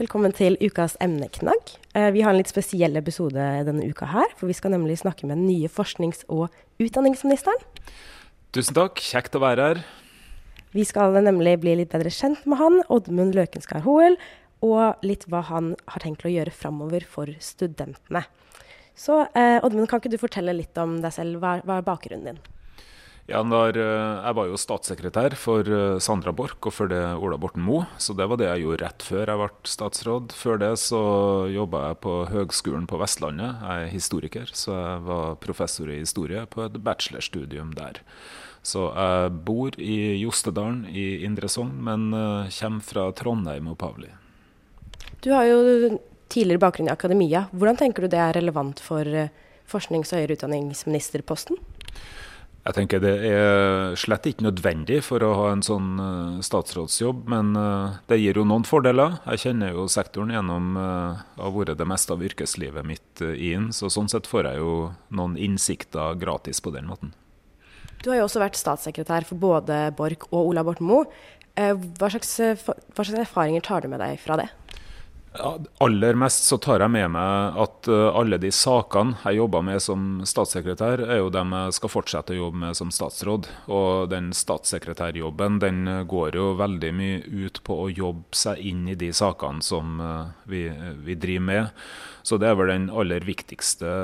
Velkommen til ukas emneknagg. Eh, vi har en litt spesiell episode denne uka her, for vi skal nemlig snakke med den nye forsknings- og utdanningsministeren. Tusen takk, kjekt å være her. Vi skal nemlig bli litt bedre kjent med han, Oddmund Løkenskar Hoel, og litt hva han har tenkt å gjøre framover for studentene. Så eh, Oddmund, kan ikke du fortelle litt om deg selv? Hva, hva er bakgrunnen din? Ja, når, eh, jeg var jo statssekretær for eh, Sandra Borch og for det Ola Borten Moe, så det var det jeg gjorde rett før jeg ble statsråd. Før det så jobba jeg på Høgskolen på Vestlandet. Jeg er historiker, så jeg var professor i historie på et bachelorstudium der. Så jeg bor i Jostedalen i Indre Sogn, men eh, kommer fra Trondheim opphavlig. Du har jo tidligere bakgrunn i akademia. Hvordan tenker du det er relevant for forsknings- og høyere utdanningsministerposten? Jeg tenker Det er slett ikke nødvendig for å ha en sånn uh, statsrådsjobb, men uh, det gir jo noen fordeler. Jeg kjenner jo sektoren gjennom å ha vært det meste av yrkeslivet mitt i inn, så sånn sett får jeg jo noen innsikter gratis på den måten. Du har jo også vært statssekretær for både Borch og Ola Borten Moe. Hva hva slags erfaringer tar du med deg fra det? Aller mest så tar jeg med meg at uh, alle de sakene jeg jobber med som statssekretær, er jo dem jeg skal fortsette å jobbe med som statsråd. Og den statssekretærjobben den går jo veldig mye ut på å jobbe seg inn i de sakene som uh, vi, vi, driver med. Så det er vel den aller viktigste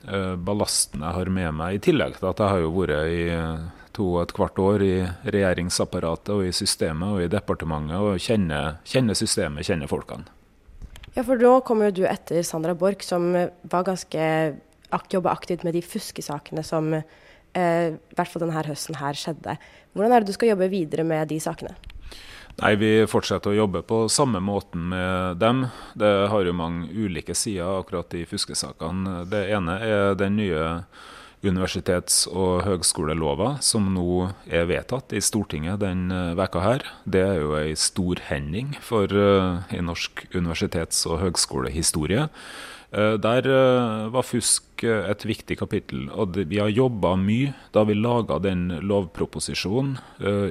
ballasten jeg har med meg, i tillegg til at jeg har jo vært i to og et kvart år i regjeringsapparatet og i systemet og i departementet og kjenner, kjenner systemet, kjenner folkene. Ja, for nå kommer jo du etter Sandra Borch, som var ganske ak jobba aktivt med de fuskesakene som eh, i hvert fall denne høsten her skjedde. Hvordan er det du skal jobbe videre med de sakene? Nei, Vi fortsetter å jobbe på samme måten med dem. Det har jo mange ulike sider, akkurat i fuskesakene. Det ene er den nye universitets- og høgskolelova, som nå er vedtatt i Stortinget den eh, veka her. Det er jo ei storhending for uh, i norsk universitets- og høgskolehistorie. Uh, der uh, var fusk et viktig kapittel. og det, Vi har jobba mye da vi laga den lovproposisjonen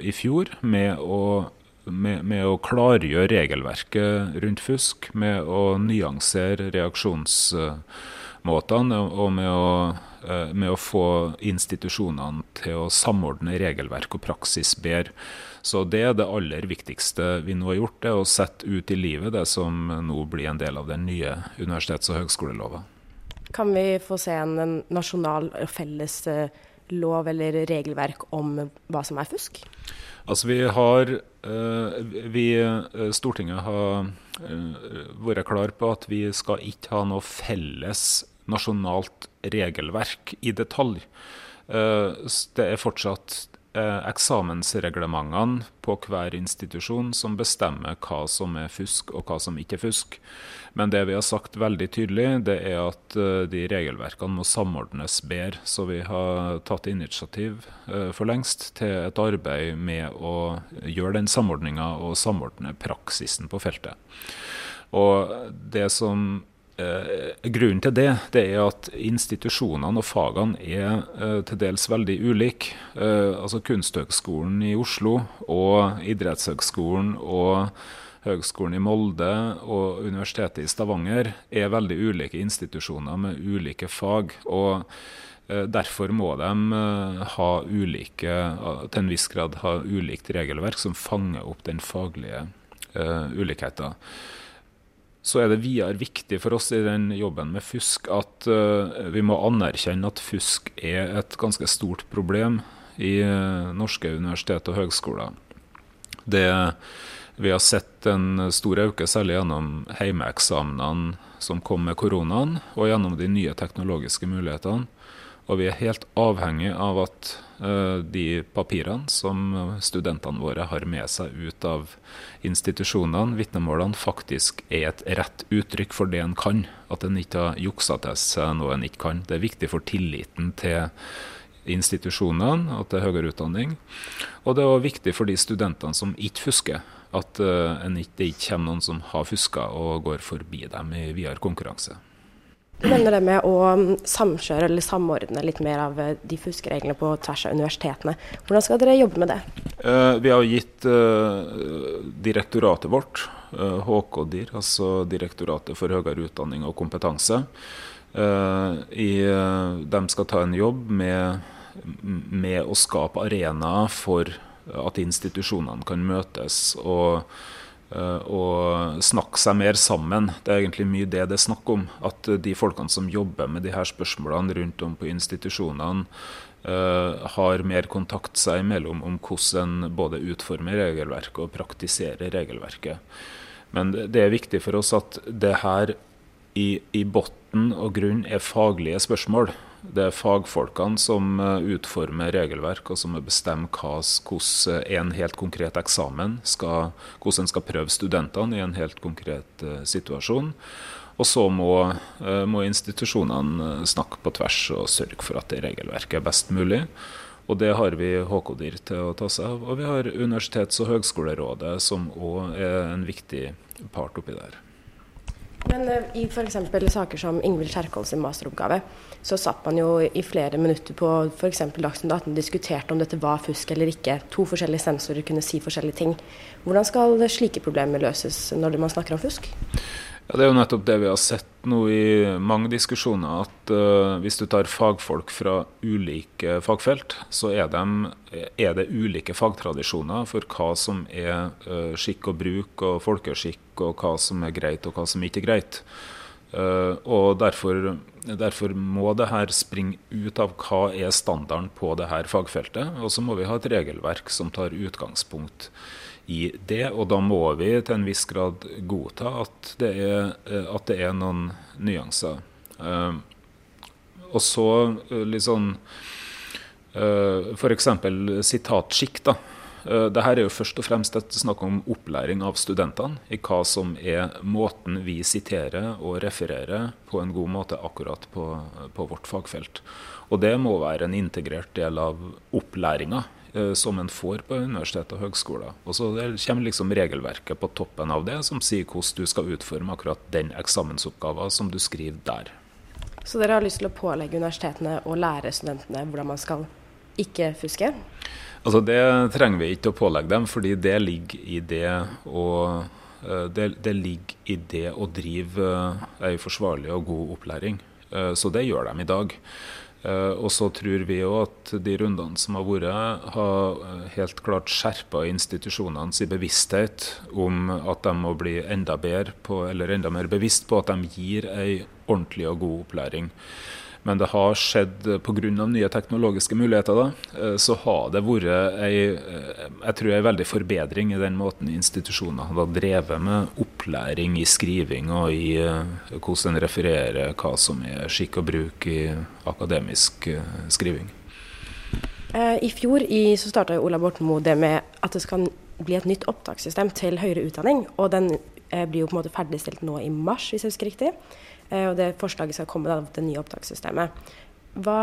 i fjor med å med, med, å klargjøre regelverket rundt fusk, med å nyansere reaksjonsmåtene og med å med å få institusjonene til å samordne regelverk og praksis bedre. Så Det er det aller viktigste vi nå har gjort, det å sette ut i livet det som nå blir en del av den nye universitets- og høgskolelova. Kan vi få se en, en nasjonal felles eh, lov eller regelverk om hva som er fusk? Altså vi har, eh, vi, Stortinget har vært klar på at vi skal ikke ha noe felles nasjonalt regelverk i detalj. Eh, det er fortsatt eh, eksamensreglementene på hver institusjon som bestemmer hva som er fusk og hva som ikke er fusk. Men det vi har sagt veldig tydelig, det er at eh, de regelverkene må samordnes bedre. Så vi har tatt initiativ for lengst til et arbeid med å gjøre den samordninga og samordne praksisen på feltet. Og det som grunnen til det, det er at institusjonene og fagene er eh, til dels veldig ulike. Eh, altså Kunsthøgskolen i Oslo og Idrettshøgskolen og Høgskolen i Molde og Universitetet i Stavanger er veldig ulike institusjoner med ulike fag. og eh, Derfor må de eh, ha ulike, til en viss grad ha ulikt regelverk som fanger opp den faglige uh, ulikheten så er det videre viktig for oss i den jobben med fusk at uh, vi må anerkjenne at fusk er et ganske stort problem i uh, norske universitet og høgskoler. Det, vi har sett en stor økning, særlig gjennom heimeeksamene som kom med koronaen, og gjennom de nye teknologiske mulighetene. Og vi er helt avhengig av at uh, de papirene som studentene våre har med seg ut av institusjonene, vitnemålene, faktisk er et rett uttrykk for det en kan. At en ikke har juksa til seg noe en ikke kan. Det er viktig for tilliten til institusjonene og til høyere utdanning. Og det er også viktig for de studentene som ikke fusker. At ikke, det ikke kommer noen som har fuska og går forbi dem i videre konkurranse. Du nevner det med å mm, samkjøre eller samordne litt mer av eh, de fuskereglene på tvers av universitetene. Hvordan skal dere jobbe med det? Uh, vi har gitt uh, direktoratet vårt HKDIR, altså Direktoratet for høyere utdanning og kompetanse. I, de skal ta en jobb med, med å skape arenaer for at institusjonene kan møtes og, og, snakke seg mer sammen. Det er egentlig mye det det er snakk om. At de folkene som jobber med de her spørsmålene rundt om på institusjonene, Uh, har mer kontakt seg imellom om hvordan en både utformer regelverket og praktiserer regelverket. Men det er viktig for oss at det her i, i bunn og grunn er faglige spørsmål. Det er fagfolkene som uh, utformer regelverk og som bestemmer hvordan en helt konkret eksamen skal, hvordan skal prøve studentene i en helt konkret uh, situasjon. Og så må, eh, må, institusjonene eh, snakke på tvers og sørge for at det regelverket er best mulig. Og det har vi HK-DIR til å ta seg av. Og vi har Universitets- og høgskolerådet, som òg er en viktig part oppi der. Men uh, i f.eks. saker som Ingvild Kjerkol sin masteroppgave, så satt man jo i flere minutter på f.eks. Dagsnytt 18 og diskuterte om dette var fusk eller ikke. To forskjellige sensorer kunne si forskjellige ting. Hvordan skal slike problemer løses når man snakker om fusk? Ja, Det er jo nettopp det vi har sett nå i mange diskusjoner. At uh, hvis du tar fagfolk fra ulike fagfelt, så er, de, er det ulike fagtradisjoner for hva som er uh, skikk og bruk og folkeskikk, og hva som er greit og hva som ikke er greit. Uh, og derfor, derfor, må det her springe ut av hva er standarden på det her fagfeltet. Og så må vi ha et regelverk som tar utgangspunkt i det. Og da må vi til en viss grad godta at det er, eh, at det er noen nyanser. Uh, og så uh, litt sånn uh, F.eks. sitatskikk. da. Dette er jo først og fremst et snakk om opplæring av studentene i hva som er måten vi siterer og refererer på en god måte akkurat på, på vårt fagfelt. Og det må være en integrert del av opplæringa Eh, som en får på universitet og høgskoler. Og så kommer liksom regelverket på toppen av det, som sier hvordan du skal utforme akkurat den eksamensoppgaven som du skriver der. Så dere har lyst til å pålegge universitetene å lære studentene hvordan man skal ikke fuske? Altså Det trenger vi ikke å pålegge dem, fordi det ligger i det å eh, det, det ligger i det å drive ei eh, forsvarlig og god opplæring. Så det gjør de i dag. Uh, og så tror vi òg at de rundene som har vært, har eh, helt klart skjerpa institusjonenes bevissthet om at de må bli enda bedre på, eller enda mer bevisst på at de gir ei ordentlig og god opplæring. Men det har skjedd pga. nye teknologiske muligheter. Da, eh, så har det vært ei, eh, jeg en veldig forbedring i den måten institusjoner har drevet med opplæring i skriving og i eh, hvordan en refererer hva som er skikk og bruk i akademisk skriving. I fjor i, så starta Ola Borten Moe det med at det skal bli et nytt opptakssystem til høyere utdanning. Og den blir jo på en måte ferdigstilt nå i mars, hvis jeg husker riktig. Eh, og det forslaget skal komme, av det nye opptakssystemet. Hva,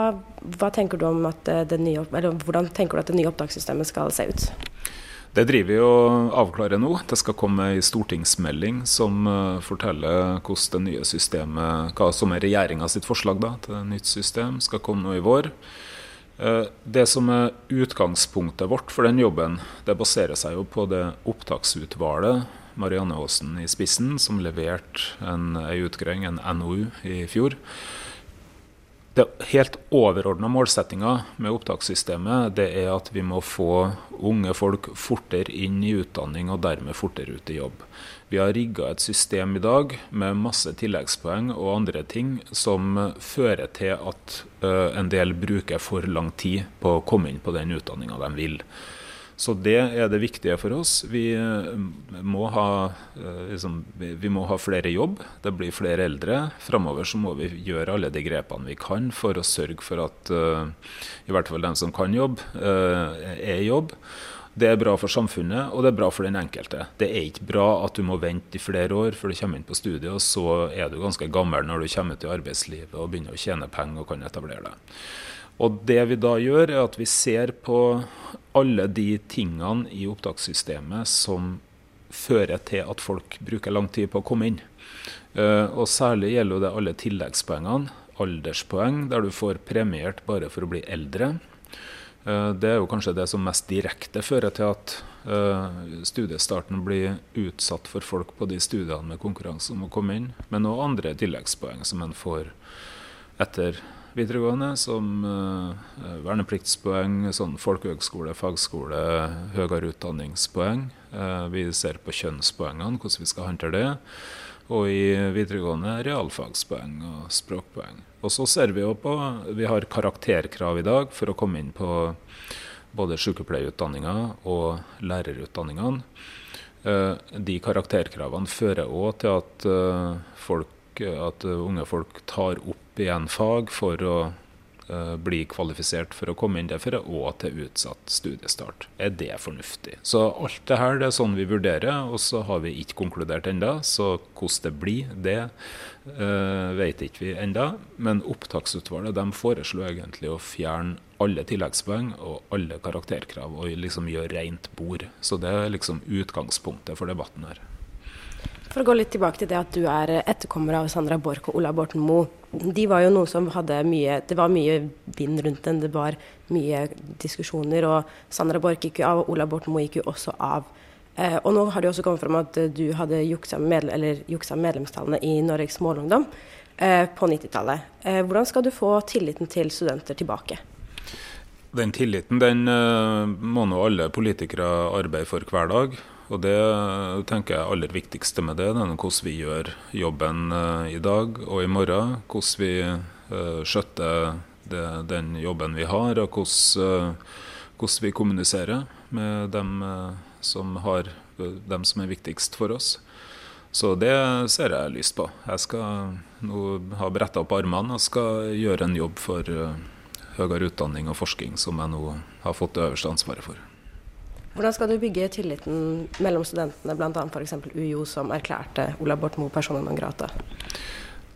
hva, tenker du om at eh, det nye, eller Hvordan tenker du at det nye opptakssystemet skal se ut? Det driver vi og avklarer nå. Det skal komme ei stortingsmelding som uh, forteller hvordan det nye systemet, hva som er regjeringa sitt forslag da, til et nytt system, skal komme nå i vår. Uh, det som er utgangspunktet vårt for den jobben, det baserer seg jo på det opptaksutvalget Marianne Aasen i spissen, som leverte en, en utgreiing, en NOU, i fjor. Det helt overordna målsettinga med opptakssystemet det er at vi må få unge folk fortere inn i utdanning og dermed fortere ut i jobb. Vi har rigga et system i dag med masse tilleggspoeng og andre ting som fører til at uh, en del bruker for lang tid på å komme inn på den utdanninga de vil. Så det er det viktige for oss. Vi eh, må ha, eh, liksom, vi må ha flere jobb. Det blir flere eldre. Framover må vi gjøre alle de grepene vi kan for å sørge for at uh, i hvert fall den som kan jobbe, uh, er i jobb. Det er bra for samfunnet, og det er bra for den enkelte. Det er ikke bra at du må vente i flere år før du kommer inn på studiet, og så er du ganske gammel når du kommer ut i arbeidslivet og begynner å tjene penger og kan etablere deg. Og det vi da gjør, er at vi ser på alle de tingene i opptakssystemet som fører til at folk bruker lang tid på å komme inn. Uh, og særlig gjelder det alle tilleggspoengene. Alderspoeng, der du får premiert bare for å bli eldre. Eh, det er jo kanskje det som mest direkte fører til at eh, studiestarten blir utsatt for folk på de studiene med konkurranse om å komme inn, men òg andre tilleggspoeng som en får etter videregående, som uh, vernepliktspoeng, sånn folkehøgskole, fagskole, høyere utdanningspoeng. Uh, vi ser på kjønnspoengene, hvordan vi skal håndtere det. Og i videregående realfagspoeng og språkpoeng. Og så ser vi jo på Vi har karakterkrav i dag for å komme inn på både sykepleierutdanninga og lærerutdanningene. De karakterkravene fører òg til at, folk, at unge folk tar opp igjen fag for å uh, bli kvalifisert for å komme inn derfor, og til utsatt studiestart. Er det fornuftig? Så alt det her det er sånn vi vurderer, og så har vi ikke konkludert enda, Så hvordan det blir, det uh, vet ikke vi enda. Men opptaksutvalget de foreslo egentlig å fjerne alle tilleggspoeng og alle karakterkrav og liksom gjøre rent bord. Så det er liksom utgangspunktet for debatten her. For å gå litt tilbake til det at du er etterkommer av Sandra Borch og Ola Borten Moe. De var jo noe som hadde mye Det var mye vind rundt den, det var mye diskusjoner. Og Sandra Borch gikk jo av, og Ola Borten Moe gikk jo også av. Eh, og nå har det også kommet fram at du hadde juksa, med, juksa medlemstallene i Norges Målungdom eh, på 90-tallet. Eh, hvordan skal du få tilliten til studenter tilbake? Den tilliten den uh, må nå alle politikere arbeide for hver dag. Og det tenker jeg er aller viktigste med det, det er hvordan vi gjør jobben uh, i dag og i morgen. Hvordan vi uh, skjøtter det, den jobben vi har, og hvordan, hvordan vi kommuniserer med dem, som har, dem som er viktigst for oss. Så det ser jeg lyst på. Jeg skal nå ha bretta opp armene og skal gjøre en jobb for høyere utdanning og forskning, som jeg nå har fått det øverste ansvaret for. Hvordan skal du bygge tilliten mellom studentene, bl.a. f.eks. UiO, som erklærte Ola Borten Moe persona non grata?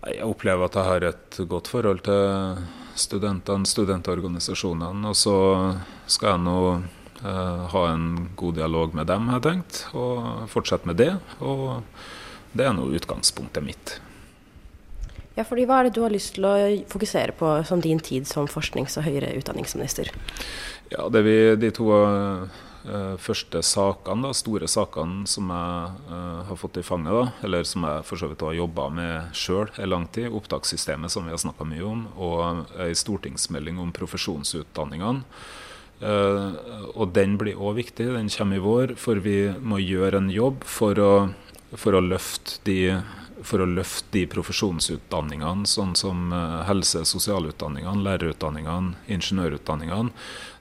Jeg opplever at jeg har et godt forhold til studentene, studentorganisasjonene. Og så skal jeg nå eh, ha en god dialog med dem, har jeg tenkt. Og fortsette med det. Og det er nå utgangspunktet mitt. Ja, fordi Hva er det du har lyst til å fokusere på som din tid som forsknings- og høyere utdanningsminister? Ja, det vi, De to uh, første sakene, da, store sakene som jeg uh, har fått i fanget, da, eller som jeg for så vidt har jobba med sjøl i lang tid, opptakssystemet som vi har snakka mye om, og ei stortingsmelding om profesjonsutdanningene. Uh, og den blir òg viktig, den kommer i vår, for vi må gjøre en jobb for å, for å løfte de for å løfte de profesjonsutdanningene, sånn som helse- og sosialutdanningene, lærerutdanningene, ingeniørutdanningene,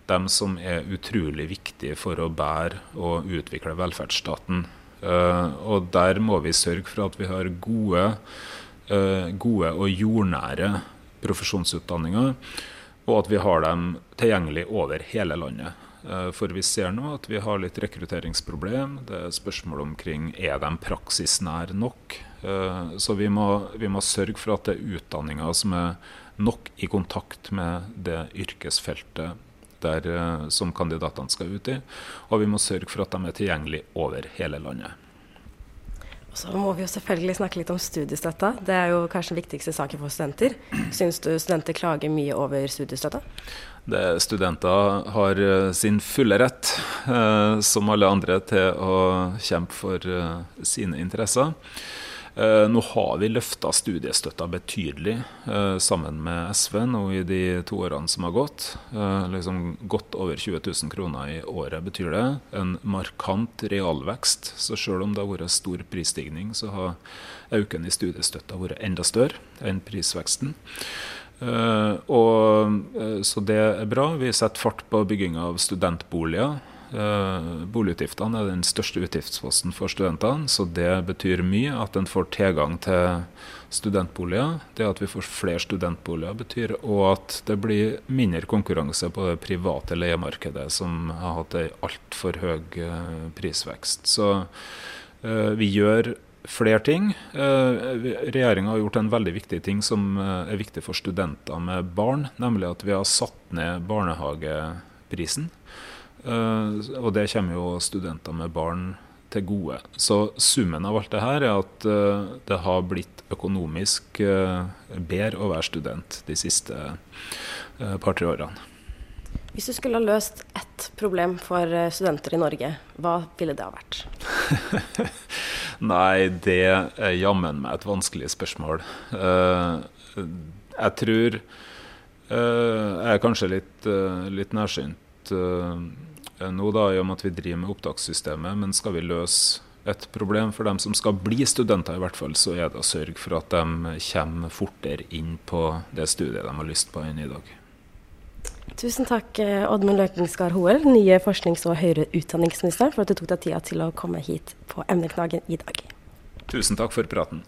dem som er utrolig viktige for å bære og utvikle velferdsstaten. Uh, og der må vi sørge for at vi har gode, uh, gode og jordnære profesjonsutdanninger, og at vi har dem tilgjengelig over hele landet. Uh, for vi ser nå at vi har litt rekrutteringsproblem. Det er spørsmål omkring er de praksisnær nok. Så vi må, vi må sørge for at det er utdanninger som er nok i kontakt med det yrkesfeltet der, eh, som kandidatene skal ut i. Og vi må sørge for at de er tilgjengelige over hele landet. Og så må vi jo selvfølgelig snakke litt om studiestøtta. Det er jo kanskje den viktigste saken for studenter. Syns du studenter klager mye over studiestøtta? Det, studenter har uh, sin fulle rett, eh, som alle andre, til å kjempe for eh, sine interesser. Eh, nå har vi løfta studiestøtta betydelig eh, sammen med SV nå i de to årene som har gått. Eh, liksom Godt over 20 000 kroner i året betyr det. En markant realvekst. Så selv om det har vært stor prisstigning, så har økningen i studiestøtta vært enda større enn prisveksten. Og, så det er bra. Vi setter fart på bygginga av studentboliger. Uh, boligutgiftene er den største utgiftsposten for studentene, så det betyr mye at en får tilgang til studentboliger. Det at vi får flere studentboliger, betyr òg at det blir mindre konkurranse på det private leiemarkedet, som har hatt en altfor høy uh, prisvekst. Så uh, vi gjør flere ting. Regjeringa har gjort en veldig viktig ting som er viktig for studenter med barn, nemlig at vi har satt ned barnehageprisen. Uh, og det kommer jo studenter med barn til gode. Så summen av alt det her er at uh, det har blitt økonomisk uh, bedre å være student de siste par-tre årene. Hvis du skulle ha løst ett problem for eh, studenter i Norge, hva ville det ha vært? Nei, det er jammen meg et vanskelig spørsmål. Jeg tror Jeg er kanskje litt, litt nærsynt nå, da, i og med at vi driver med opptakssystemet. Men skal vi løse et problem for dem som skal bli studenter, i hvert fall, så er det å sørge for at de kommer fortere inn på det studiet de har lyst på enn i dag. Tusen takk, eh, Oddmund Løkenskar Hoel, nye forsknings- og høyere utdanningsminister, for at du tok deg tida til å komme hit på Emneknaggen i dag. Tusen takk for praten.